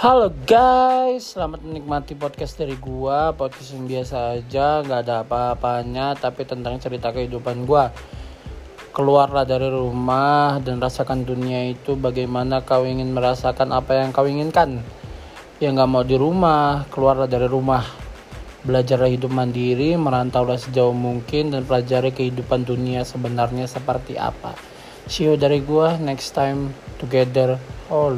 Halo guys, selamat menikmati podcast dari gua. Podcast yang biasa aja, nggak ada apa-apanya Tapi tentang cerita kehidupan gua. Keluarlah dari rumah dan rasakan dunia itu Bagaimana kau ingin merasakan apa yang kau inginkan. Ya nggak mau di rumah, keluarlah dari rumah. Belajarlah hidup mandiri, merantaulah sejauh mungkin Dan pelajari kehidupan dunia sebenarnya seperti apa. See you dari gua next time together. Oh